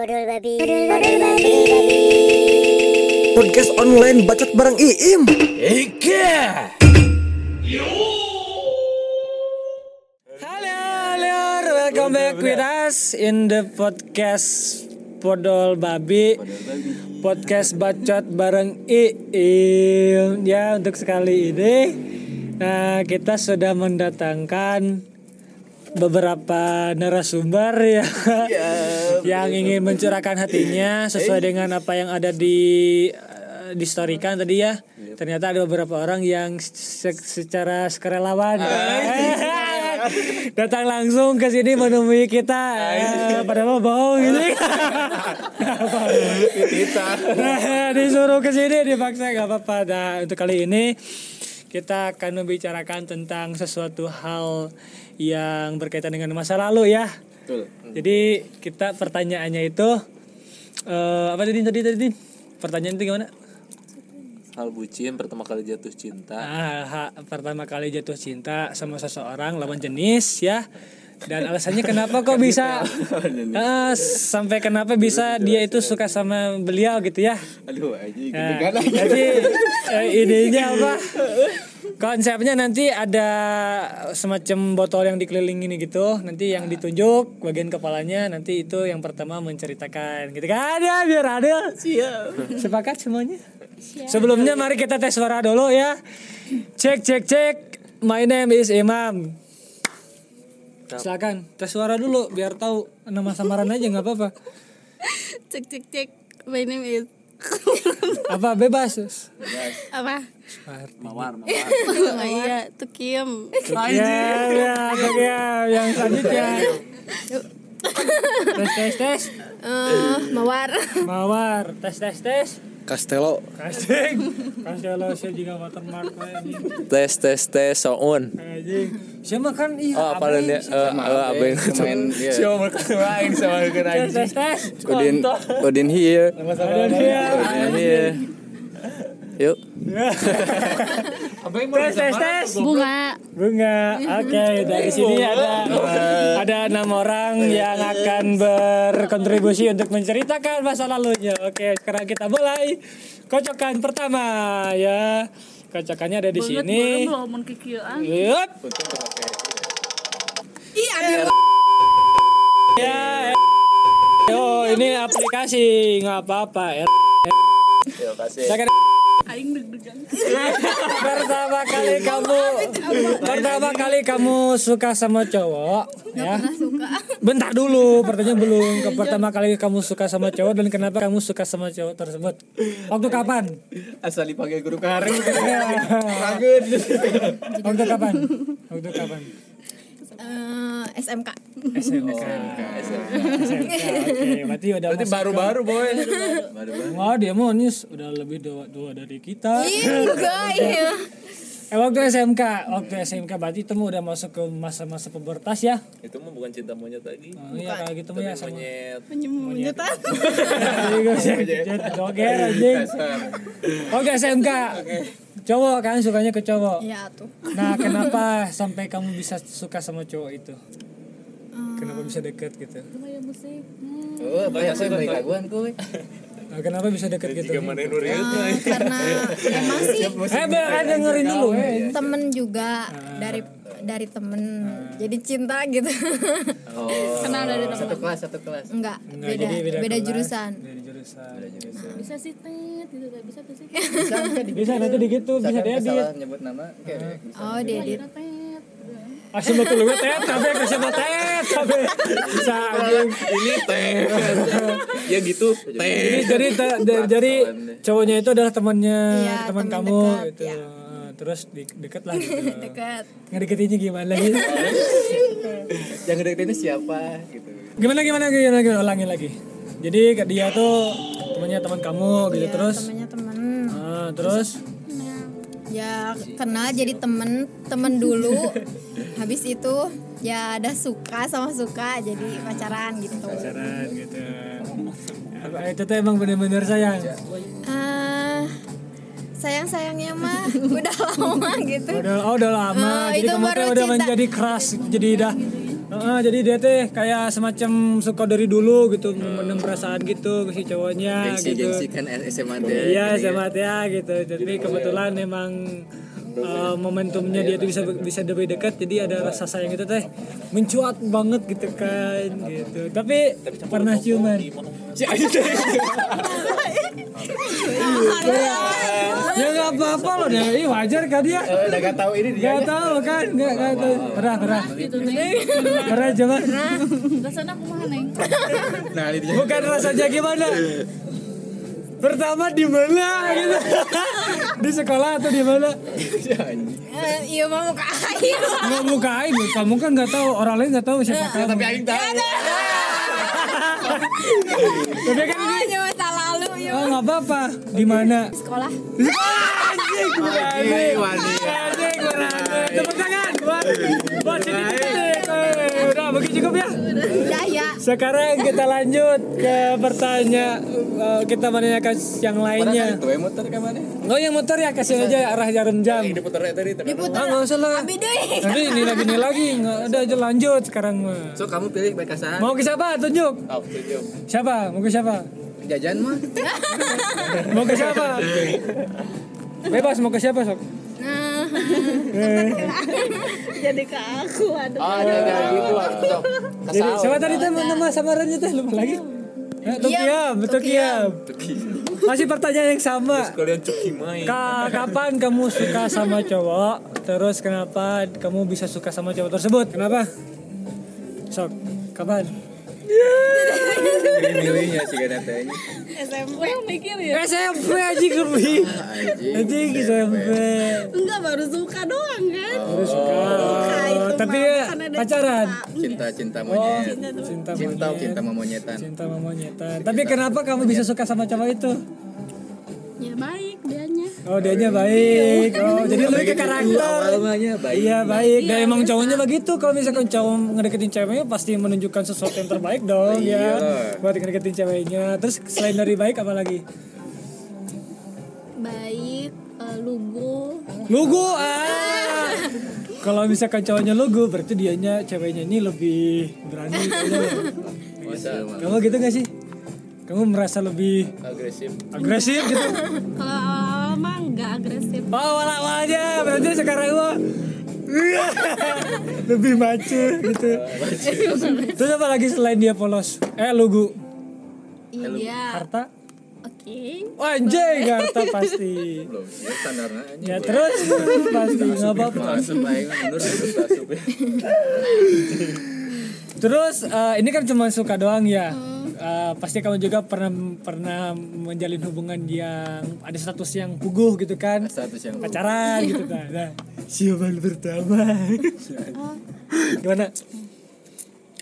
Odol babi. Odol babi. Podcast online bacot bareng Iim. Ika. Halo, halo, welcome back with us in the podcast Podol Babi. Podcast bacot bareng Iim. Ya, untuk sekali ini nah kita sudah mendatangkan beberapa narasumber ya yang ingin mencurahkan hatinya sesuai dengan apa yang ada di eh, di storykan tadi ya. Ternyata ada beberapa orang yang se- secara sukarelawan datang langsung ke sini menemui kita. Eh, padahal mau bohong gitu. Nah, disuruh ke sini dipaksa nggak apa-apa. Nah, untuk kali ini kita akan membicarakan tentang sesuatu hal yang berkaitan dengan masa lalu ya. Jadi kita pertanyaannya itu eh apa tadi tadi tadi? Pertanyaan itu gimana? hal bucin pertama kali jatuh cinta Ah, ha- pertama kali jatuh cinta sama seseorang lawan jenis ya. Dan alasannya kenapa kok bisa Ah, sampai kenapa bisa dia itu suka sama beliau gitu ya? aduh aja gitu Nah, jadi eh, idenya apa? Konsepnya nanti ada semacam botol yang dikelilingi ini gitu. Nanti yang ditunjuk bagian kepalanya nanti itu yang pertama menceritakan gitu kan ya biar adil. Siap. Sepakat semuanya? Sebelumnya mari kita tes suara dulu ya. Cek cek cek. My name is Imam. Silakan tes suara dulu biar tahu nama samaran aja nggak apa-apa. cek cek cek my name is Apa? Bebas. apa? Mawar mawar. Oh, iya tukiem Ya, ya, ya, yang selanjutnya. Tes, tes, tes. Eh, mawar. Mawar, tes, tes, tes. Castello. Kasih. Kasih lo saya juga watermark anjing. tes tes tes sound Anjing. Siapa kan iya. oh apa dan dia eh eh, apa yang siapa makan lain sama kan Tes, tes, tes. Odin Odin here Ada dia. Odin here yuk Tes, tes, tes. bunga Bunga. Oke, dari sini ada ada enam orang yang akan berkontribusi untuk menceritakan masa lalunya. Oke, sekarang kita mulai kocokan pertama ya. Kocokannya ada di sini. belum kikian Yup. Ya. Yo, ini aplikasi nggak apa-apa. yuk kasih Silakan. Aing deg-degan Pertama kali kamu pertama kali kamu suka sama cowok ya. Bentar dulu, pertanyaan belum. Ke pertama kali kamu suka sama cowok dan kenapa kamu suka sama cowok tersebut? Waktu kapan? asal dipanggil guru karing Waktu kapan? Waktu kapan? Eh, SMK SMK. SMK. Oke, berarti udah berarti masuk baru baru boy baru baru Wah dia mau nis udah lebih tua, tua dari kita. enggak ya Eh waktu SMK, waktu SMK berarti kamu udah masuk ke masa-masa pubertas ya? itu mah bukan cinta monyet lagi Oh, iya kayak gitu mah ya sama. monyet penyemunyatan Joger anjing. Oke SMK. Cowok kan sukanya ke cowok. ya tuh Nah kenapa sampai kamu bisa suka sama cowok itu? Kenapa bisa deket gitu? oh banyak saya baik laguan kuy Nah, kenapa bisa deket gitu? mana nuriut Eh, karena emang sih Eh biar dengerin dulu. temen juga dari dari temen. Jadi cinta gitu. Oh. Kenal dari temen. Satu kelas satu kelas. Enggak Enggak, beda jadi beda, kelas, jurusan. Beda jurusan. bisa sih tet gitu bisa tuh sih. Bisa nanti digitu bisa diedit. nyebut nama? Kayak oh diedit Asal betul gue tet, tapi kasih mau tet, tapi ini teh ya gitu Jadi teh jadi jadi cowoknya itu adalah temannya Iya, teman teman kamu dekat, gitu. ya. Terus di, deket lah gitu. dekat Ngedeketinnya gimana gitu? yang deketinnya siapa gitu Gimana gimana gimana, gimana? ulangin lagi. Jadi dia tuh temannya teman kamu gitu Iya, terus. temennya temen Ah, terus ya kenal jadi temen temen dulu habis itu ya ada suka sama suka jadi pacaran gitu pacaran gitu. Apa itu tuh emang bener-bener sayang. ah sayang sayangnya mah udah lama gitu Udah oh, udah lama. Ah, jadi itu baru udah cinta. menjadi keras jadi udah Heeh, jadi dia teh kayak semacam suka dari dulu gitu, memendam perasaan gitu ke si cowoknya Gengsi gitu. gengsi kan SMA deh. Iya sama ya gitu. Jadi kebetulan emang uh, momentumnya dia tuh bisa bisa lebih dekat jadi ada rasa sayang itu teh mencuat banget gitu kan gitu. Tapi pernah ciuman. ya nggak apa-apa loh dia. Ih, wajar kan dia? Udah gak tahu ini dia. nggak tahu kan? Nggak nggak tahu. Pernah pernah. Pernah coba. Rasanya aku neng. Nah, ini bukan rasanya gimana pertama di mana? Gitu. Di sekolah atau di mana? Eh, iya mau muka air nggak bukain kamu kan nggak tahu. Orang lain nggak tahu siapa kamu. Tapi aing tahu. tapi kan ini hanya masa lalu ya oh nggak apa-apa. Di mana? Sekolah. Anjing anjing tepuk tangan. Buat buat sini udah begitu cukup ya udah ya sekarang kita lanjut ke pertanyaan eh, kita menanyakan yang lainnya Tuh yang motor ke mana? Oh yang motor ya kasih aja arah jarum jam. Ini putar tadi. terus. Ah nggak usah lah. Nanti ini lagi ini lagi nggak ada aja lanjut sekarang mah. So kamu pilih baik kasahan. Mau ke siapa? Tunjuk. Oh, tujuh. Siapa? Mau ke siapa? Jajan mah. Mau ke siapa? Bebas mau ke siapa sok? Jadi ke aku aduh. Oh, ada ada gitu. Sok. Jadi siapa tadi teh nama samarannya teh lupa lagi? Eh, Tukiam, betul Kiam. Masih pertanyaan yang sama. Kalian cuki main. Ka kapan kamu suka sama cowok? Terus kenapa kamu bisa suka sama cowok tersebut? Kenapa? Sok, kapan? Milihnya sih kan tanya. SMP yang mikir ya. SMP aja kerbi. Anjing SMP. Enggak baru suka doang kan. Terus suka. itu Tapi ya, pacaran. Cinta cinta Oh, monyet. cinta Cinta cinta monyetan. Cinta monyetan. Tapi kenapa kamu bisa suka sama cowok itu? Ya baik. Oh, dianya baik. Oh, jadi lebih ke karakter. Awalnya baik. Iya baik. Dan emang cowoknya begitu. Kalau misalkan cowok ngedeketin ceweknya pasti menunjukkan sesuatu yang terbaik dong ya. Iyalah. Buat ngedeketin ceweknya. Terus selain dari baik apa lagi? Baik, eh, lugu. Lugu ah. Kalau misalkan cowoknya lugu berarti dianya ceweknya ini lebih berani. Kamu gitu gak sih? Kamu merasa lebih agresif. agresif gitu? Kalau awal mah enggak agresif. Oh awal-awalnya berarti sekarang gua lebih macu gitu. Terus apa lagi selain dia polos? Eh lugu, Iya. harta? Oke. Wah, anjay, harta pasti. Belum, ya standarnya aja. Ya terus pasti nggak apa-apa. Terus eh, ini kan cuma suka doang ya. Eh, pasti kamu juga pernah pernah menjalin hubungan yang ada status yang puguh gitu kan? Status yang Pacaran gitu kan. Nah, ciuman pertama. Gimana?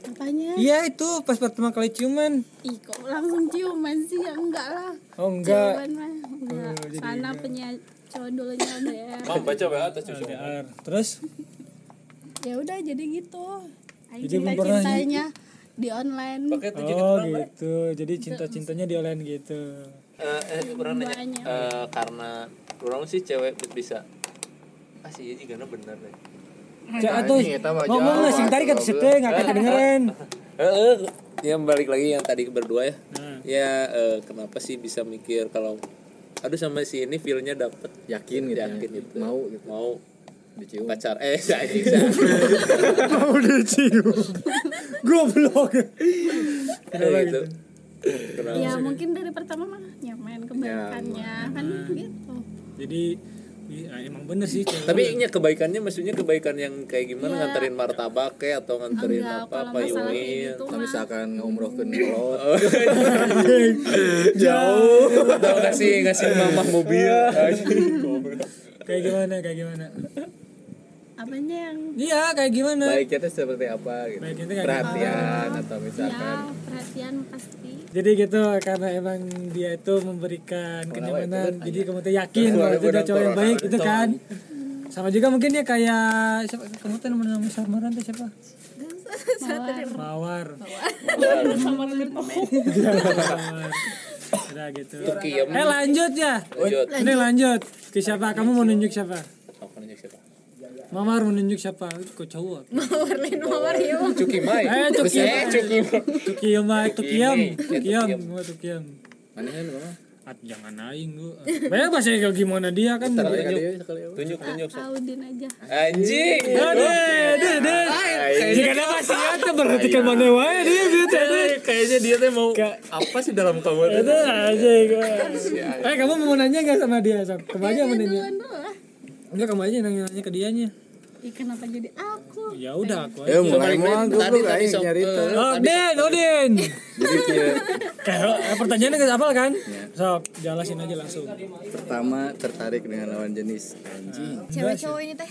Apanya? Iya itu pas pertama kali ciuman. Ih kok langsung ciuman sih? Ya enggak lah. Oh enggak. Ciuman mah enggak. Sana punya cowok dulunya ada ya. Mam baca WA atas. Terus Ya udah jadi gitu. Jadi belum cinta pernah cintanya di online Pakai tujuh oh gitu. Jadi cinta-cintanya di online gitu. eh eh, orang nanya eh, karena orang sih cewek bisa ah sih iya karena bener deh Cak atau ngomong lah sing tadi kata sete nggak kata kedengeran. eh eh, ya balik lagi yang tadi berdua ya Nah. ya eh, kenapa sih bisa mikir kalau aduh sama si ini feelnya dapet Yakin gitu. ya. yakin gitu Mau gitu. mau Dicium. pacar eh anjing saya Mau dicium. Goblok. Kenapa gitu gitu? kenapa Ya mungkin dari pertama mah nyaman kebaikannya kan gitu. Jadi ya, emang bener sih. cewek. tapi nya kebaikannya maksudnya kebaikan yang kayak gimana Ya. nganterin martabak kayak atau nganterin Enggak, apa Yumin gitu misalkan ngumrohkeun kolot. jauh atau ngasih ngasih mamah mobil kayak gimana kayak gimana? Apanya yang Iya kayak gimana? Baiknya itu seperti apa gitu. Baiknya itu Perhatian atau misalkan ya perhatian pasti Jadi gitu karena emang dia itu memberikan kenyamanan. Jadi kamu tuh yakin bahwa itu dia cowok yang baik gitu kan. Sama juga mungkin dia kayak siapa kamu tuh nama nama samaran tuh siapa? Mawar. Mawar. Udah gitu. Eh lanjut ya. lanjut Ini lanjut. Ke siapa? Kamu mau nunjuk siapa? apa nanya siapa Mamar menunjuk siapa? Kok cowok? Mawarlin Mawario Cuki Mai. Eh, Cuki. Eh, Cuki. Tukiyam, Tukiyam, Ini. Tukiyam, gua Tukiyam. Mana kan ngomong? At jangan aing gua. Bebas ya kalau gimana dia kan. Tunjuk tunjuk sok. Audin aja anjing ade, ade. Jika ada wasiat tuh berarti kan mana wae dia gitu ade. kayaknya dia tuh mau apa sih dalam kamu Itu aja gua. Eh, kamu mau nanya enggak sama dia? Sok? Kamu aja Enggak, kamu aja nanya-nanya ke dianya. Ih, kenapa jadi aku Ya udah aku Ya aja. mulai mau tadi- tadi nyarita. eh, Oh, Den, Odin. Jadi Kayak eh, pertanyaannya nggak hafal kan? Sok, jelasin aja langsung. pertama tertarik dengan lawan jenis anjing. cewek cowok ini teh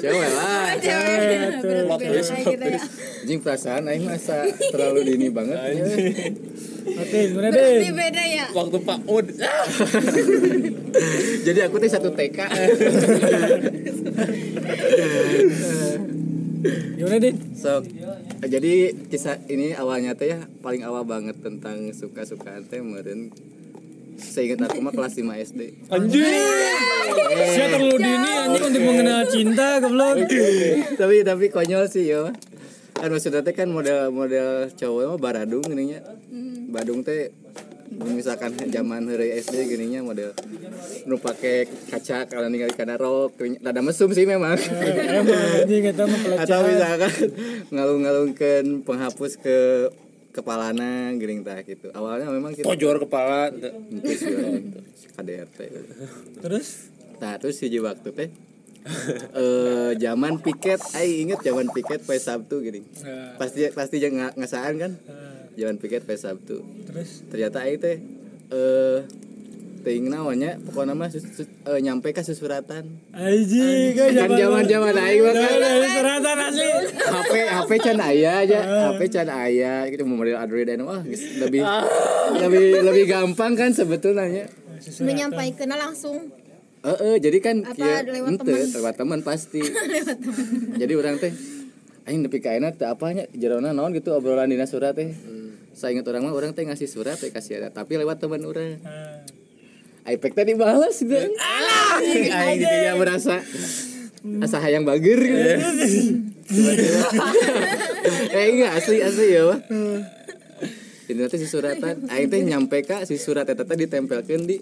Cewek lah. cewek ya Anjing perasaan aing masa terlalu dini banget. Oke, gimana berarti beda ya waktu Pak Ud Jadi aku tuh satu TK. Gimana Den? Sok. Jadi kisah ini awalnya teh ya paling awal banget tentang suka-sukaan teh meureun seingat aku mah kelas 5 SD. Anjing. Saya terlalu dini anjing untuk mengenal cinta goblok. tapi tapi konyol sih yo. Kan maksudnya teh kan model model cowok mah baradung gini nya. Badung teh misalkan zaman hari SD gini nya model nu pake kaca kalau ningali kana rok rada mesum sih memang. Atau misalkan ngalung-ngalungkeun penghapus ke kepalana gering tah gitu. Awalnya memang kita tojor kepala sih, gitu. KDRT Terus? Nah terus hiji waktu teh eh zaman piket ai inget zaman piket pas Sabtu gini. Pasti pasti jangan nga- ngasaan kan? Nah, zaman piket pas Sabtu. Terus? Ternyata ai teh eh ting namanya pokoknya mah sus- sus- eh, nyampe ke susuratan. Anjing kan kan zaman zaman aing mah kan. Seratan asli. HP HP can aya aja HP can aya gitu mau model Android dan wah geus lebih lebih lebih gampang kan sebetulnya. Menyampaikan langsung. Eh eh, jadi kan Apa, kieu lewat teman? lewat teman pasti. Jadi orang teh aing nepi ka enak teh apanya jerona naon gitu obrolan dina surat teh. Saya ingat orang mah orang teh ngasih surat teh kasih ada tapi lewat teman orang Nah, iPad tadi balas gitu aing aing kayaknya merasa asa hayang bager. Gitu eh enggak asli asli ya ini nanti si suratan aing teh nyampe ka si surat eta teh ditempelkeun di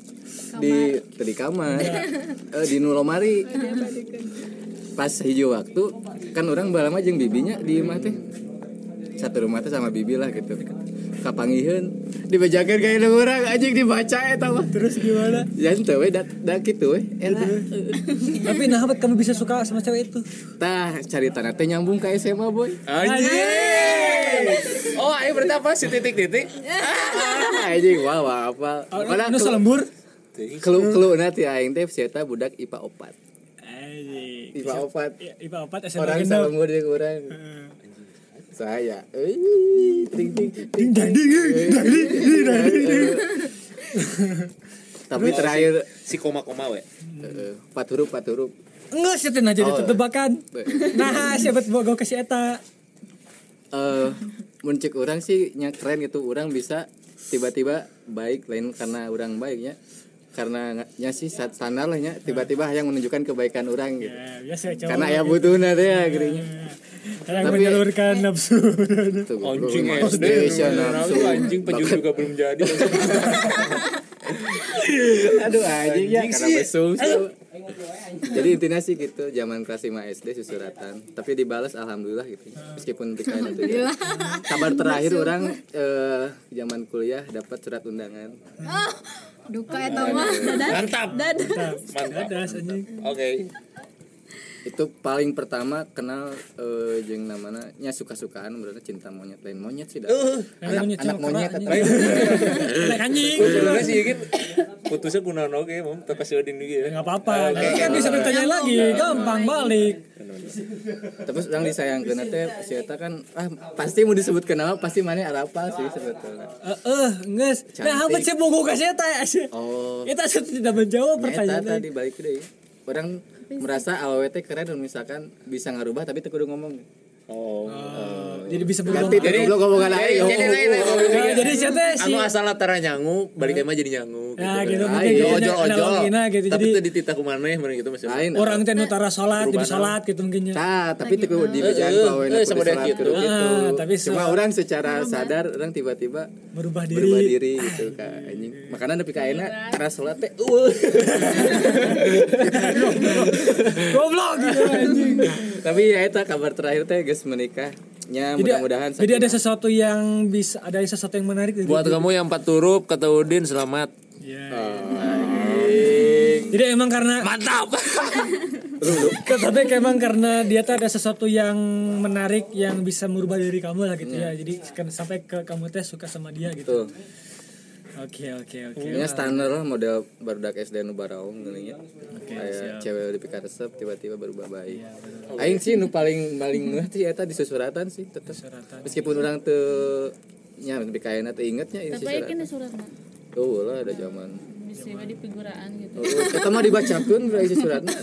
di di kamar. Eh, di nu lomari pas hijau waktu kan orang balama jeung bibinya di imah teh satu rumah teh sama bibi lah gitu. Kapangiheun? Dibejakeun ka indung urang anjing dibaca eta mah. Terus gimana? ya ente we da, da gitu we. Eta. Tapi nah apa kamu bisa suka sama cewek itu? tah cari tanah teh nyambung ke SMA boy. Anjing! Oh ayo berarti apa si titik titik ah anjing wah wah apa? Mana Padahal selembur? kelu kelu nanti aing teh si eta budak IPA 4 Anjing. IPA 4 Ya, IPA 4 SMA orang gendam. salembur jeung urang saya eh Ding ding ding dang ding ding dang ding. ding. tapi terakhir si koma koma we eh, empat huruf empat huruf Enggak sih nah jadi Oh. tebakan. Nah, siapa tuh gue kasih eta. eh muncik orang sih nya keren gitu orang bisa tiba-tiba baik lain karena orang baiknya karena nya sih standar lah nya tiba-tiba yang menunjukkan kebaikan orang gitu Ya, biasa cowok. karena ya butuh teh ya gerinya Yang Tapi- menyalurkan nafsu. Anjing SD nafsu. anjing penjuru juga belum jadi. Aduh anjing ya karena jadi intinya sih gitu zaman kelas 5 SD susuratan. Tapi dibalas alhamdulillah gitu. Meskipun pikiran itu ya. kabar terakhir orang eh, zaman kuliah dapat surat undangan. Oh duka eta mah mantap. Nah, mantap. Ada anjing. oke itu paling pertama kenal eh, jeung namanya nya suka-sukaan berarti cinta monyet lain monyet sih dah. anak, monyet anak monyet atau anjing. Anak anjing. sebenarnya sih gitu putusnya kunaon oke mau tapi sih odin juga ya Enggak apa-apa. Kan bisa ditanya lagi, gampang balik. terus orang disayangkeun teh si eta kan ah pasti mau disebut kenapa pasti mana apa sih sebetulnya Eh, eh, nges. Nah, apa sih mau gue kasih eta ya? oh Kita sudah tidak menjawab Eta pertanyaan. tadi balik deh orang merasa teh keren dan misalkan bisa ngarubah tapi kudu ngomong oh Oh, Jadi bisa berubah. Ganti teh goblok ngomongan aing. Jadi lain Nah, jadi siapa si Anu asal latara nyangu, balik emang jadi nyangu. Nah, gitu. gitu kan. mungkin Ayo, jadi ojol ojol. gitu. Tapi Jadi tadi titah kumaneh mending gitu masih. Lain. orang teh nutara salat jadi salat gitu mungkinnya. Tah, tapi teu di bejaan Eh, eh, eh, sama dia gitu. Ah, tapi Cuma orang secara sadar orang tiba-tiba berubah berubah diri. diri gitu kan anjing. Makanya tapi kaena keras salat teh eueuh. Goblok gitu anjing. Tapi ya eta kabar terakhir teh geus menikahnya Jadi, mudah-mudahan jadi ada sesuatu yang bisa ada sesuatu yang menarik dari Buat kamu yang empat huruf kata Udin selamat. Iya. Oh, Jadi emang karena Mantap. tapi emang karena dia tuh ada sesuatu yang menarik yang bisa merubah diri kamu lah gitu ya. Jadi kan sampai ke kamu teh suka sama dia gitu. Tuh. Oke oke oke. Ini standar lah model barudak SD nu baraong geuning nya. Kayak cewek di resep tiba-tiba berubah baik. Aing sih nu paling paling ngeh sih eta di susuratan sih tetep. Meskipun orang teu nya tapi kayaknya teu ingetnya ini Tapi kan susuratan. surat mah Tuh lah ada zaman. Bisa di figuraan gitu. Oh, Eta mah isi suratna.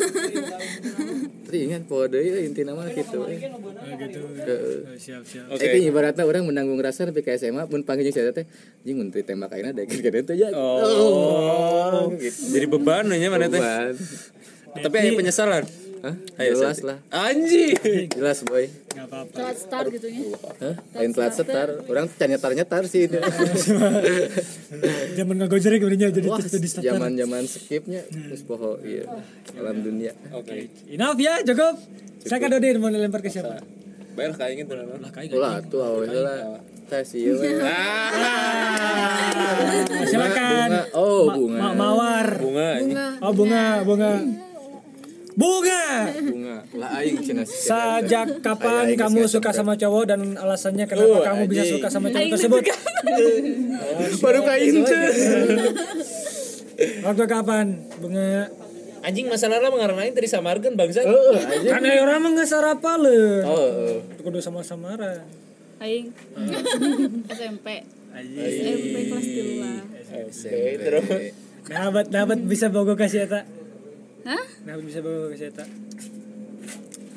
Tapi ingat poe deui intina mah kitu. Oh, gitu. Heeh. Oh, siap siap. Oke. Itu ibaratnya orang menanggung rasa tapi ke SMA pun panggil jeung saya teh jeung mun ditembak ayeuna da gede teh ya. Oh. Jadi beban nya mana teh. Beban. Tapi ada penyesalan. Hah? Ayo, Jelas lah. Anjing. Jelas boy. Gak apa-apa. Telat start gitu nya. Hah? Lain telat setar. Orang nyetar nyetar sih ini. Zaman ngagojer kemudian jadi terus di starter. zaman zaman skipnya terus poho iya. Alam dunia. Oke. Enough ya cukup. Saya kan Dodin mau lempar ke siapa? Bayar kayak gitu. Lah kayak Ulah tuh awe lah. Teh sih we. silakan. Bunga. Oh, bunga. ma- mawar. Bunga. Oh bunga, bunga. Bunga. Bunga. Lah aing cenah. Sejak kapan Ayo, ayo, kamu suka sama cowok dan alasannya kenapa Oh, kamu bisa suka sama cowok tersebut? Baru kain. Waktu kapan? Bunga. Anjing masalah lah mengaranain tadi samarkan bangsa. Heeh, aja. Karena orang mah nggak sarapa le. Oh, heeh. Kudu sama samaran. Aing SMP. SMP kelas 3 lah. Oke, terus. Dapat dapat bisa bogo kasih eta. Hah? Dapat bisa bogo kasih eta.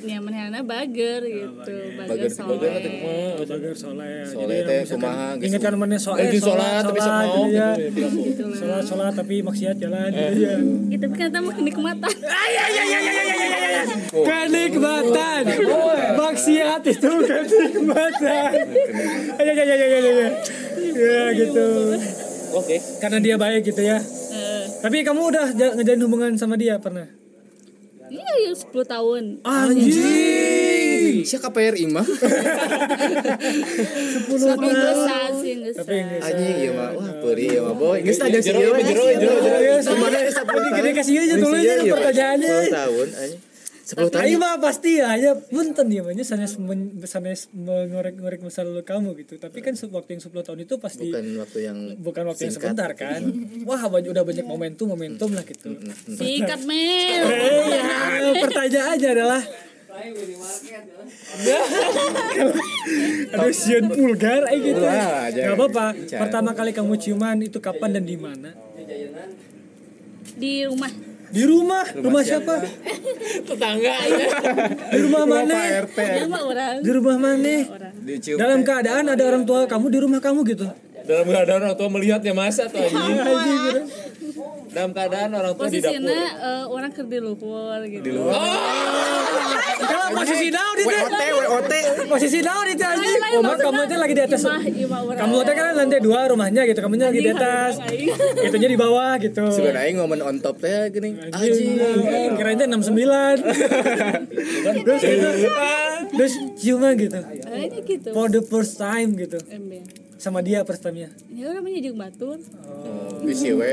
Nyamannya bager gitu. Bager Bager- soleh. Oh, bager soleh. Soleh teh kumaha geus. Ingatkan mana soal Anjing sholat tapi sok mau ya. Gitu. Sholat sholat tapi maksiat jalan gitu ya. Ya, tapi kan mah kenikmatan. Kenikmatan. Maksiat itu kenikmatan. Ya ya ya ya ya ya. Ya gitu. Oke. Karena dia baik gitu ya. Eh, Tapi kamu udah ja- ngejalin hubungan sama dia pernah? Iya, ya 10 tahun. Anjing. Siapa KPRI mah? Tapi ngesan sih, ngesan. Tapi Anjing ieu mah wah peuri ieu mah boy. Geus aja sih Jero, jero, jero. Ya, Ke mana ya 10 tahun? Gede kasih aja Iya, iya. pertanyaannya. 10 tahun anjing. 10 tahun. Ayo mah pasti ya, ya punten ya banyak sanes men- sanes mengorek-ngorek masa lalu kamu gitu. Tapi kan waktu yang 10 tahun itu pasti Bukan waktu yang bukan waktu yang sebentar kan. Wah, banyak udah banyak momentum momentum lah gitu. Sikat men. Eh, ya, pertanyaannya adalah Aduh sian vulgar aja gitu. Wah, Gak apa-apa. Pertama kali kamu ciuman itu kapan dan di mana? Di rumah. Di rumah. Rumah siapa? Tetangga. Di rumah mana? Di rumah. Di rumah mana? Dalam keadaan ada orang tua kamu di rumah kamu gitu. Dalam keadaan orang tua melihatnya masa tuh anjing. Dalam keadaan orang tua di dapur. Posisinya eh, orang kerja di luar gitu. Kalau posisi down itu. WOT WOT. Posisi down itu anjing. Oh, mak, maksudnya kamu itu lagi di atas. Imah, imah orang. Kamu teh kan lantai dua rumahnya gitu, kamunya lagi di atas. Itunya di bawah gitu. Sebenarnya ngomong on top teh gini. Anjing, kirain teh 69. Terus gitu. Terus ciuman gitu. Eh, ini gitu. For the first time gitu. Sama dia first time-nya. Ya orang mah jeung batur. Bisi we.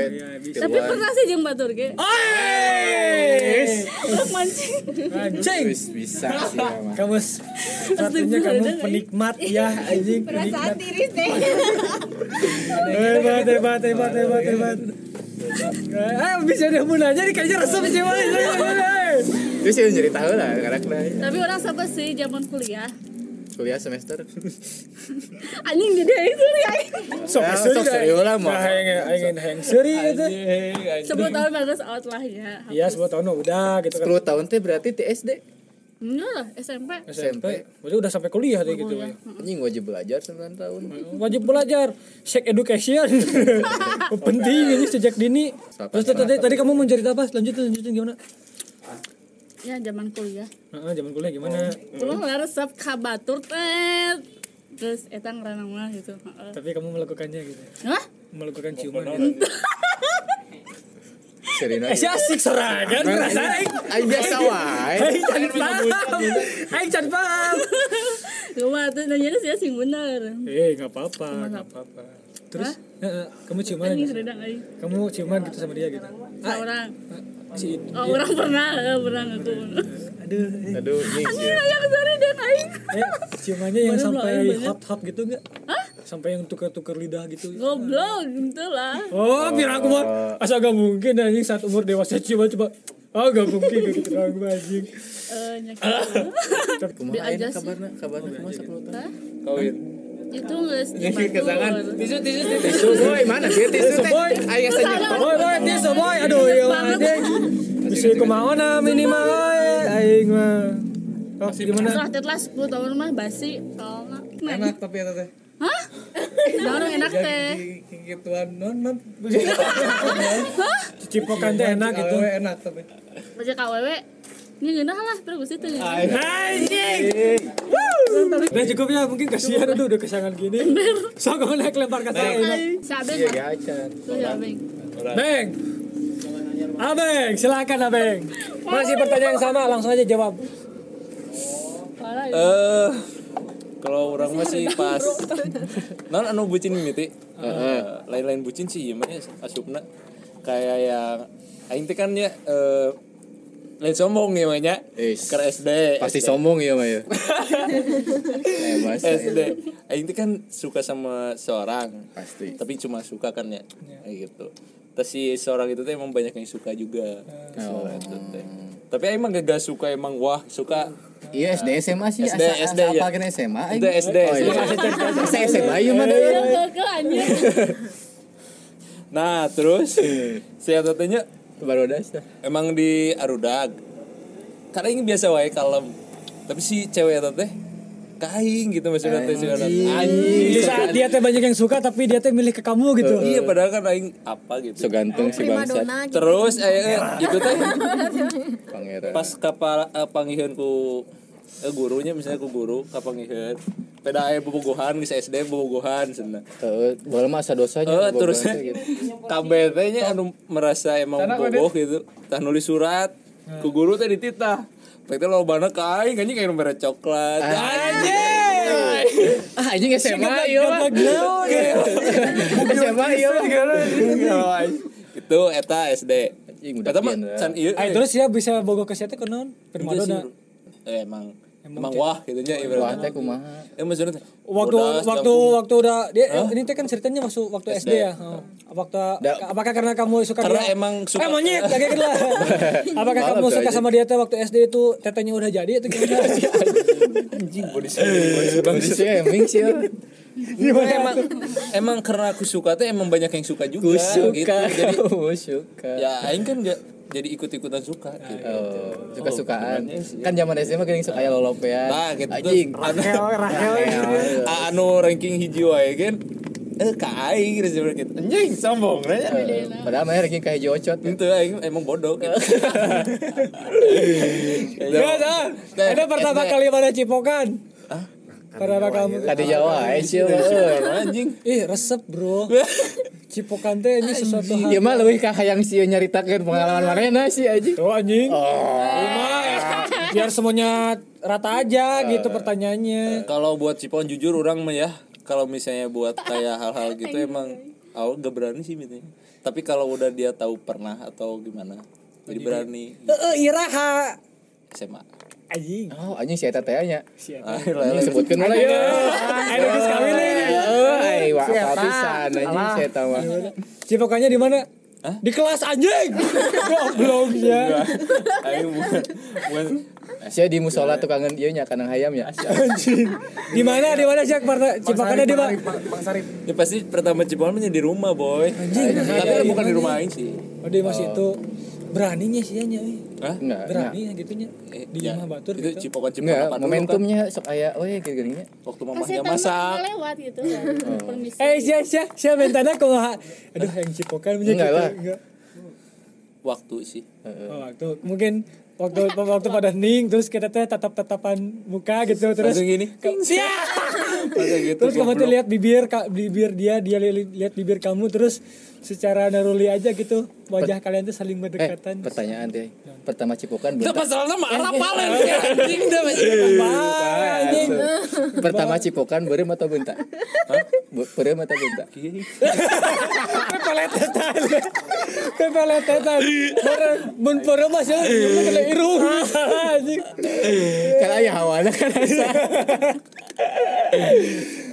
Tapi pernah sih jeung batur ge. Ais! Mancing. Anjing. Wis bisa sih. Kamu s- artinya kamu penikmat ya anjing penikmat. tiris deh Hebat hebat hebat hebat hebat. Eh bisa dia munanya nih kayaknya resep sih mah. Terus yang jadi tahu lah karakternya. Tapi orang sampai sih zaman kuliah. Kuliah semester. Anjing jadi aing suri aing. Sok Ya, seuri sok serius lah, mah. Nah, yang yang yang seri itu. Sebelum tahun bagus out lah ya. Iya 10 tahun udah gitu kan. 10 tahun teh berarti di SD. Enggak lah, SMP. SMP. Berarti udah sampai kuliah deh gitu. ya. Anjing wajib belajar 9 tahun. Wajib belajar, sex education. Penting ini sejak dini. Terus tadi tadi kamu mau cerita apa? Lanjutin lanjutin gimana? Ya zaman kuliah. Nah, zaman kuliah gimana? Kuliah lah resep kabatur teh. Terus eta ngeranang mah gitu. Heeh. Tapi kamu melakukannya gitu. Hah? Melakukan ciuman. Serina. Eh, si asik serangan ngerasain. Aing biasa wae. Aing can paham. Aing can paham. Cuma tuh nanya sih sing bener. Eh, enggak apa-apa, enggak apa-apa. Terus Heeh, kamu ciuman. Kamu ciuman gitu sama dia gitu. Orang. Si Oh, orang pernah, eh, pernah aku. aduh. eh. Aduh, sih. Yang sorry deh aing. Eh, ciumannya yang sampai hot-hot gitu enggak? Sampai yang tukar-tukar lidah gitu. Goblok gitu lah. Oh, biar aku mah asa gak mungkin anjing saat umur dewasa ciuman coba. Ah, gak mungkin gitu aku anjing. Eh nyakit. Kumaha aja kabarna? Kabarna kumaha 10 tahun? Kawin. Itu geus Nyekir ke tangan. Tisu tisu tisu. Tisu boy, mana dia tisu teh? boy. Aya saja. Boy, boy, tisu boy. Aduh, iya anjing. Tisu kumaha na minimal we aing mah. Oh, gimana? Setelah tetelah 10 tahun mah basi. Kalau enggak. Enak tapi eta teh. Hah? Nah, enak teh. Kikituan non non. Cipokan teh enak gitu. Awewe enak tapi. Baca KWW. Ini geunah lah, terus itu ya. Anjing. Nah cukup ya mungkin kasihan aduh udah kesangan gini. So kamu naik lempar kata. Tuh ya, Beng. Beng. Abeng, silakan Abeng. Masih pertanyaan yang sama, langsung aja jawab. Ya. Eh kalau orang masih pas non anu bucin mimiti lain-lain bucin sih ya mah asupna kayak yang aing teh kan ya eh lain sombong ya mah nya Is. ke SD Pasti SD. sombong ya, Maya. Eh, masa. SD aing teh kan suka sama seorang. Pasti. tapi cuma suka kan ya? Kayak gitu. Terus si seorang itu tuh emang banyak yang suka juga. Ke seorang itu teh. Tapi emang gak, gak suka emang wah suka. Iya SD SMA sih. SD, asa SD, asa ya. apa SMA Itu SD, Oh iya. Asa SMA ieu mah nah terus saya tanya Baru ada sih. emang di Arudag karena ini biasa wae kalem tapi si cewek itu teh kain gitu maksudnya teh suka Di anjing saat dia teh banyak yang suka tapi dia teh milih ke kamu gitu. iya padahal kan aing apa gitu So ganteng si donna gitu. terus eh, eh, itu teh Pangeran. pas kapal uh, panggihan ku eh, gurunya misalnya ku guru kapangihan peda aya bobogohan geus SD bobogohan cenah Heeh, boleh mah asa dosanya. Eh bobogohan terus gitu. kabeh teh nya anu merasa emang boboh gitu tah nulis surat ku guru teh dititah Pek teh lobana ka aing anjing kayak nomor coklat. Anjing. Ah anjing SMA mah. SMA mah. Itu eta SD. Anjing udah Eta mah can ieu. Ah, terus dia bisa bogo ke donna. bro. Eh, emang emang wah gitu nya Wah ibaratnya. teh kumaha. Eh maksudnya teh, Waktu bodas, waktu kampung. waktu udah dia ini teh kan ceritanya waktu waktu SD, ya. Oh. Waktu Da- apakah karena kamu suka Karena dia? emang suka- Eh monyet kayak gitu lah. apakah kamu suka aja. sama dia teh waktu SD itu tetenya udah jadi atau gimana? anjing body shaming. Shaming sih. ya. emang emang karena aku suka tuh emang banyak yang suka juga gitu. Jadi suka. ya aing kan enggak jadi ikut-ikutan suka gitu. Oh, suka-sukaan. Kan zaman SMA geuning suka aya lolopean. Nah, gitu. Anjing. Rahel, Rahel. A- anu ranking hiji wae kan eh ka aing gitu sebenarnya gitu. Anjing sombong ya. Padahal mah ranking kayak jocot. Itu aing emang bodoh gitu. Ya. Ada pertama kali pada cipokan. Pertama kamu. Tadi Jawa, eh sih. anjing. Ih, resep, Bro. Cipokan teh ini sesuatu hal. Ieu mah leuwih ka hayang sieun nyaritakeun pengalaman manehna sih anjing. Tuh anjing. Oh. biar semuanya rata aja gitu pertanyaannya. Kalau buat Cipon jujur orang mah ya kalau misalnya buat kayak hal-hal gitu emang awal gak berani sih gitu. Tapi kalau udah dia tahu pernah atau gimana jadi berani Heeh, iraha. SMA. Anjing. Oh, anjing si eta teh nya. Ah, Anjing sebutkeun mah ya. Ada geus kawin wa Si eta. pisan anjing si eta mah. Cipokannya di mana? Di kelas anjing. Goblok ya. Aing bukan bukan Sia di musola tukangan ieu nya kanang hayam ya. Anjing. Di mana? Di mana sih parta cipokannya di mana? ya pasti pertama mah di rumah boy. Anjing. Tapi bukan di rumah aing sih. Oh, dia masih itu beraninya sih nya. Hah? enggak berani ya gitunya Eh, di ya, rumah batur itu gitu? cipokan cipokan apa dulu kan momentumnya sok aya oh ya kayak gini waktu Kasih mamahnya masak. lewat gitu. Kan. Permisi. eh sia sia sia bentana kumaha aduh yang cipokan punya Enggak gitu lah. enggak. Waktu sih. Oh, waktu. Mungkin waktu waktu pada ning terus kita teh tatap tatapan muka gitu terus langsung gini. Sia Masa gitu terus kamu tuh lihat bibir ka- bibir dia dia li- lihat bibir kamu terus secara naruli aja gitu wajah kalian tuh saling eh berdekatan. pertanyaan teh pertama cipokan Itu belum masalahnya marah palen sih anjing. Dah Wah, anjing. pertama cipokan berem atau bentak? Berem atau bentak? Pepeletetan. Pepeletetan. Bareng mun peureum mah sih kena irung. Anjing. kan aya hawanya kan.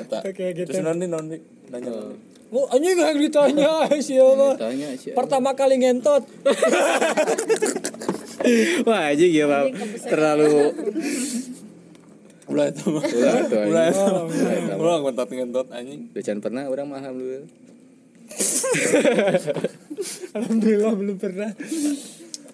Oke, gitu. terus nanti nanti nanya nanti Oh, anjing yang ditanya siapa? tanya sih Pertama kali ngentot. wah anjing ya Pak. terlalu ulah itu mah ulah tuh ulah itu ulah ngentot ngentot anjing can pernah orang mah alhamdulillah Alhamdulillah belum pernah.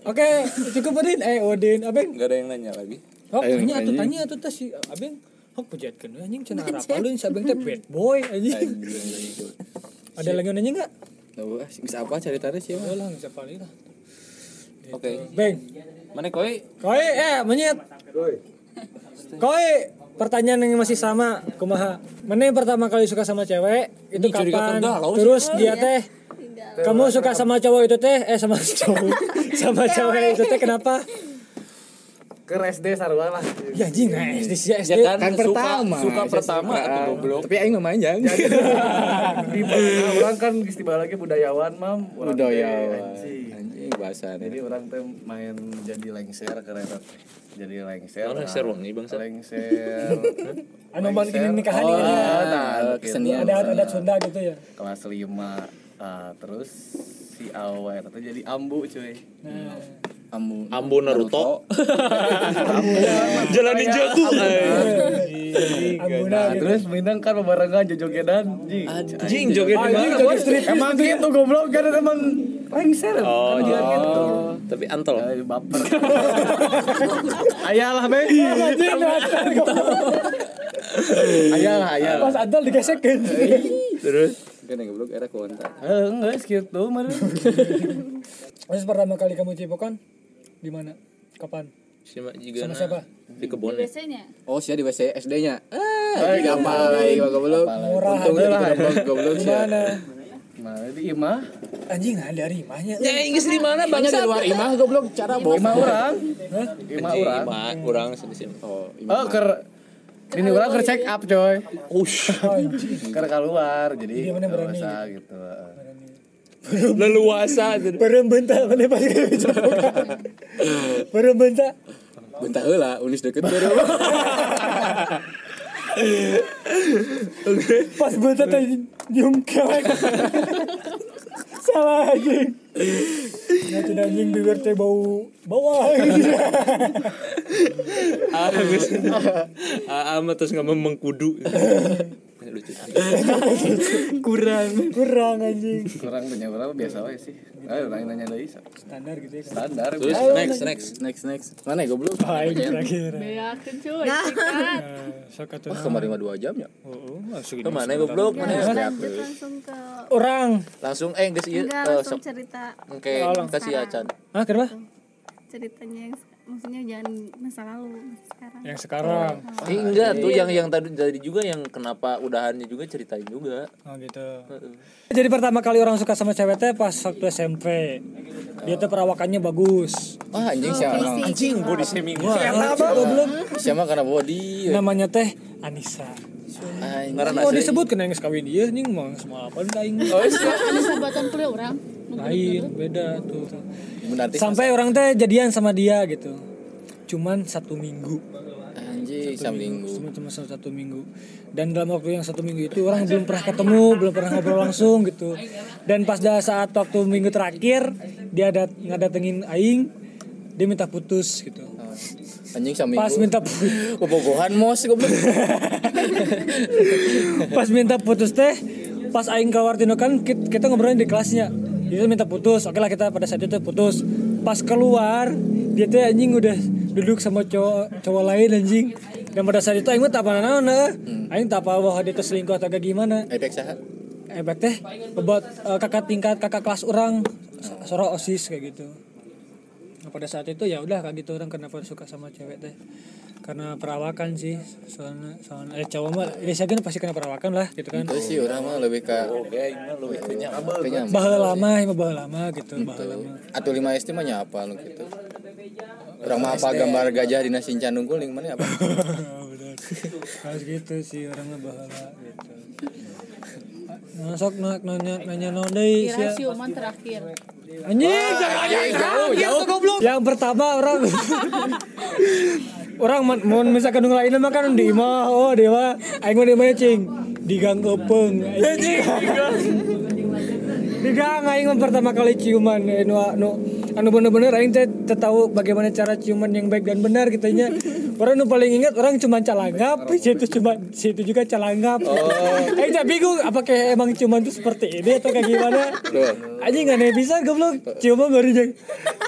Oke, cukup Odin. Eh, Odin, Abeng. nggak ada yang nanya lagi Oh, Ayo, tanya atuh anjing. tanya atuh teh si Abeng. Hok pejatkeun anjing cenah harapalun si Abeng teh bad boy anjing. Ada lagi yang nanya enggak? Tahu ah, bisa apa cari tarik sih Oh lah, bisa paling lah. oke Beng, mana koi Koi, eh, menyet. Koi, pertanyaan yang masih sama, kumaha. Mana yang pertama kali suka sama cewek? Itu Ini kapan? Terus dia teh, kamu suka sama cowok itu teh? Eh, sama cowok, sama cewek itu teh kenapa? Ke SD sarua lah. Ya anjing, nah, SD sih SD. ya kan, kan suka, pertama. suka Saya pertama atau goblok. Tapi aing mah manjang di mana orang kan istilah lagi budayawan mam. Budayawan anjing. anjing bahasa jadi orang teh main jadi lengser kereta jadi lengser. Oh, lengser wangi, bangsa. lengser. Anu ban kini nikahan oh, ini. nah, kesenian. Ada ada Sunda gitu ya. kelas 5 ah, terus si Awe itu jadi ambu cuy. Nah, ambu Ambu Naruto. Jalan ninjaku nah, terus minang kan bebarengan jojogedan jing Anjing joget di Anjing mana emang gitu goblok kan emang lengser. Oh, kan dia gitu. tapi antol. Baper. Ayalah be goblok. ayalah ayalah. Pas adal digesekkeun. terus? Kan yang goblok era kontak Eh, enggak gitu mah Terus pertama kali kamu cipokan di mana? Kapan? Siapa juga Sama siapa? di kebun Biasanya. Oh sih di WC SD nya ah gampang lagi mah goblok Murah aja di lah. goblok goblok sih Mana? nah di imah? Anjing ada dari imahnya. ya Inggris di mana Banyak di luar imah goblok. Cara bawa imah orang. Hah? imah orang. Ima kurang sedikit oh oh ker ini orang ker check up coy. Ush. Ker keluar jadi Iya, mana nggak berani. gitu leluasa Bareng bentak mana pas kali cipokan. Bareng bentak. heula unis deket baru Pas bentak teh nyium kewek. Salah anjing. Nanti anjing bibir teh bau bawah. ah ah ama terus ngomong mengkudu lucu. Kurang. Kurang anjing. Kurang punya berapa? Biasa wae sih. Ayo nanya nanya standar gitu ya. Standar. Terus next next next next mana ya goblok? Baik terakhir. cuy. Sok atuh. oh kemarin mah dua jam ya? Oh, masuk ke mana goblok? Mana lanjut langsung ke Orang. langsung eh enggak eh, langsung cerita. Oke kasih acan. Hah, kenapa? Ceritanya yang maksudnya jangan masa lalu masa sekarang Yang sekarang. Eh, enggak tuh yang yang tadi tadi juga yang kenapa udahannya juga ceritain juga Oh gitu. Jadi pertama kali orang suka sama cewek teh pas waktu SMP. Dia tuh perawakannya bagus. ah anjing siapa anjing body shaming gua Apa belum? siapa karena body Namanya teh Anissa. anjing ngaran Oh disebut kena yang kawin dia nih mau semua apa aing. Ada sahabatan kuliah orang. Lain, beda tuh. nanti Sampai orang teh jadian sama dia gitu. Cuman satu minggu. anjing saminggu Cuma cuma satu minggu. Dan dalam waktu yang satu minggu itu orang belum pernah ketemu, belum pernah ngobrol langsung gitu. Dan pas dah saat waktu minggu terakhir dia ada ngadatengin aing, dia minta putus gitu. anjing saminggu Pas minta kebogohan mos goblok pas minta putus teh, pas aing keluar tino kan kita, kita ngobrolin di kelasnya. Dia tuh minta putus, oke lah kita pada saat itu putus. pas keluar dia tuh anjing udah duduk sama cowok cowok lain anjing. Dan pada saat itu aing mah tak apa naon aing tak apa bahwa dia tuh selingkuh atau kayak gimana. Efek saha efek teh buat eh, kakak tingkat kakak kelas orang soro osis kayak gitu Nah, pada saat itu ya udah kayak gitu orang kenapa suka sama cewek teh. Karena perawakan sih soalnya soalnya eh cowok mah ini saya pasti kena perawakan lah gitu kan. Itu sih orang mah lebih ke ini lebih ke nyaman. lama ini bahasa lama gitu bahasa lama. Atau lima SD mah nyapa lu gitu. Orang mah apa gambar gajah di nasi candung kuning mana apa harus gitu sih orang mah bahala gitu. Nah sok nak nanya nanya sia siuman terakhir. Anjing, jangan jauh, jauh, goblok. Yang pertama orang orang mun misalkan nu lain mah kan di imah, oh di mah aing mah di mana cing? Di gang Epeung. Anjing. Di gang aing pertama kali ciuman eh, nu nu anu bener-bener aing teh tahu bagaimana cara ciuman yang baik dan benar gitu nya. Orang nu paling ingat orang cuma calangap, situ cuma situ juga calangap. Oh. Aing teh bingung apakah emang ciuman itu seperti ini atau kayak gimana? Anjing aneh bisa goblok ciuman baru jeng.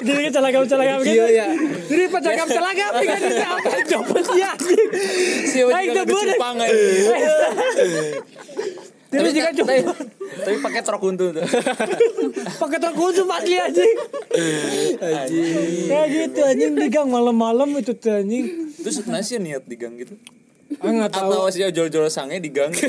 Jadi calangap gitu. Iya, ya. Jadi pas calangap calangap kan apa coba sih anjing. Aing teh bener. Aja. Jadi juga coba Tapi pakai truk untuk tuh. pakai truk khusus asli anjing. Anjing. Ya gitu anjing di gang malam-malam itu tuh anjing. Terus nasi niat di gang gitu. Ah nggak tahu. Atau sih jol-jol sange di gang.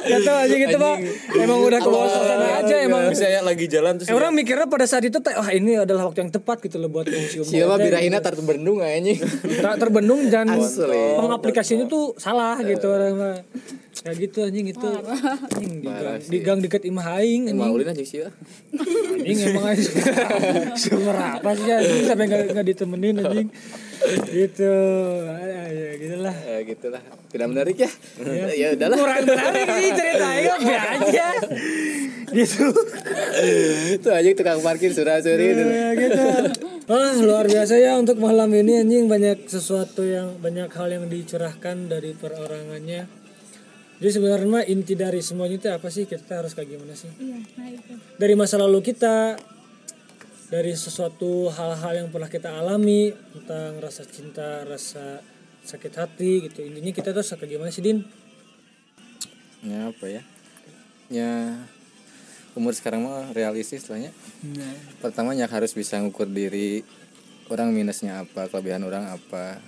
Gak tahu anjing itu mah emang udah ke bawah suasana aja emang. Bisa ya lagi jalan terus Eh, orang mikirnya pada saat itu teh, wah ini adalah waktu yang tepat gitu loh buat cium Siapa birahina tar terbendung anjing. tak terbendung dan pengaplikasinya tuh salah gitu orang mah. Ya gitu anjing itu. Anjing di gang, deket imah aing anjing. Maulin aja sih ya. anjing emang aja. Sumber apa sih anjing sampai nggak nggak ditemenin anjing gitu. Ah, ya gitulah. Ya gitulah. Tidak menarik ya. ya udahlah. kurang menarik sih ceritanya biar aja. Gitu. Itu aja tukang parkir surah-suri ya gitu. Wah luar biasa ya untuk malam ini anjing. Banyak sesuatu yang banyak hal yang dicurahkan dari perorangannya. Jadi sebenarnya inti dari semuanya itu apa sih? Kita harus kayak gimana sih? Iya, nah itu. dari masa lalu kita dari sesuatu hal-hal yang pernah kita alami tentang rasa cinta rasa sakit hati gitu intinya kita tuh kayak gimana sih din Ya apa ya? Ya umur sekarang mah realistis lah ya. Ya harus bisa ngukur diri orang minusnya apa, kelebihan orang apa.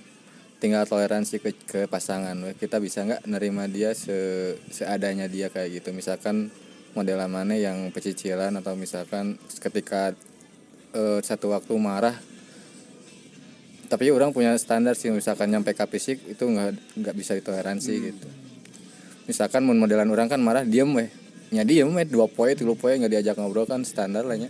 Tinggal toleransi ke, ke pasangan. Kita bisa nggak nerima dia se, seadanya dia kayak gitu. Misalkan model mana yang pecicilan atau misalkan ketika eh, satu waktu marah tapi orang punya standar sih misalkan nyampe ke fisik itu nggak nggak bisa ditoleransi gitu. Misalkan mun modelan orang kan marah diem weh. Nya diem weh dua poin tiga poin nggak diajak ngobrol kan standar lah nya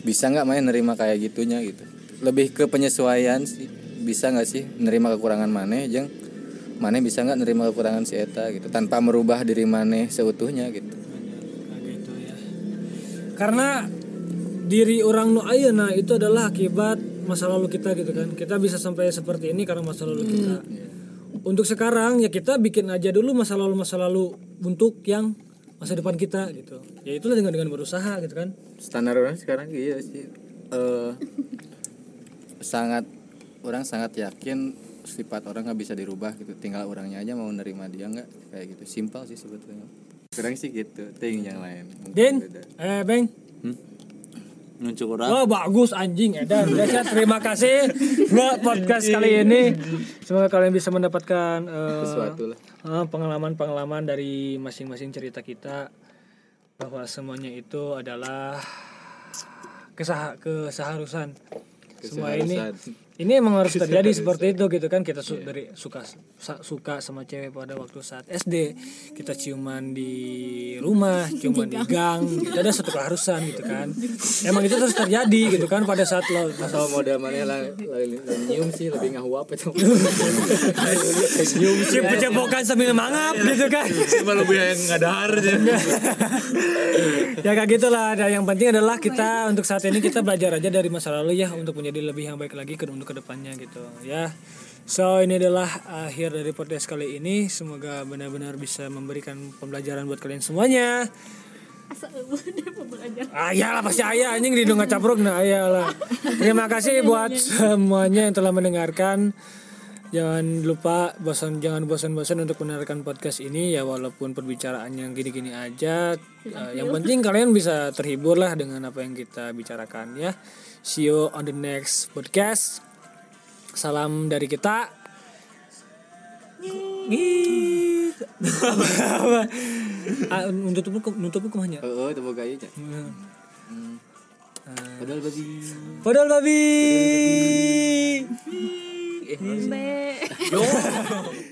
bisa nggak main nerima kayak gitunya gitu? Lebih ke penyesuaian sih bisa nggak sih nerima kekurangan mana jeng? Mana bisa nggak nerima kekurangan si eta gitu tanpa merubah diri mana seutuhnya gitu. Nah, gitu ya. Karena diri orang nu ayeuna itu adalah akibat masa lalu kita gitu kan. Kita bisa sampai seperti ini karena masa lalu kita. Untuk sekarang ya kita bikin aja dulu masa lalu masa lalu untuk yang masa depan kita gitu. Ya itulah dengan dengan berusaha gitu kan. Standar orang sekarang iya sih. Eh sangat orang sangat yakin sifat orang nggak bisa dirubah gitu. Tinggal orangnya aja mau nerima dia nggak kayak gitu. Simpel sih sebetulnya. Sekarang sih gitu ting yang lain. Mungkin din? beda. eh beng Nuncuk orang. Oh bagus anjing Edan. Biasa terima kasih. Buat podcast kali ini. Semoga kalian bisa mendapatkan lah. eh, Pengalaman-pengalaman dari masing-masing cerita kita Bahwa semuanya itu adalah kesah keseharusan. Semua ini ini emang harus terjadi seperti itu gitu kan. Kita su- dari suka suka sama cewek pada waktu saat SD kita ciuman di rumah ciuman di gang. itu ada satu keharusan gitu kan. Emang itu terus terjadi gitu kan pada saat lo atau model mana lah nyium sih lebih ngahu apa itu. Cium cium pecebokan sambil mangap gitu kan. Cuma lebih yang aja. ya kayak gitulah. Dan yang penting adalah kita untuk saat ini kita belajar aja dari masa lalu ya untuk menjadi lebih yang baik lagi ke untuk ke depannya gitu ya so ini adalah akhir dari podcast kali ini semoga benar-benar bisa memberikan pembelajaran buat kalian semuanya pembelajaran Ayah lah pasti ayah anjing di dong capruk nah ayah lah. Terima kasih buat semuanya yang telah mendengarkan. Jangan lupa bosan jangan bosan-bosan untuk mendengarkan podcast ini ya walaupun perbicaraannya yang gini-gini aja. Eh, yang penting kalian bisa terhibur lah dengan apa yang kita bicarakan ya. See you on the next podcast. Salam dari kita. Ngit. Apa? Ah, Nutupnya nutupnya ke mana? Heeh, ieu nya. Padahal babi. Padahal babi. be Yo.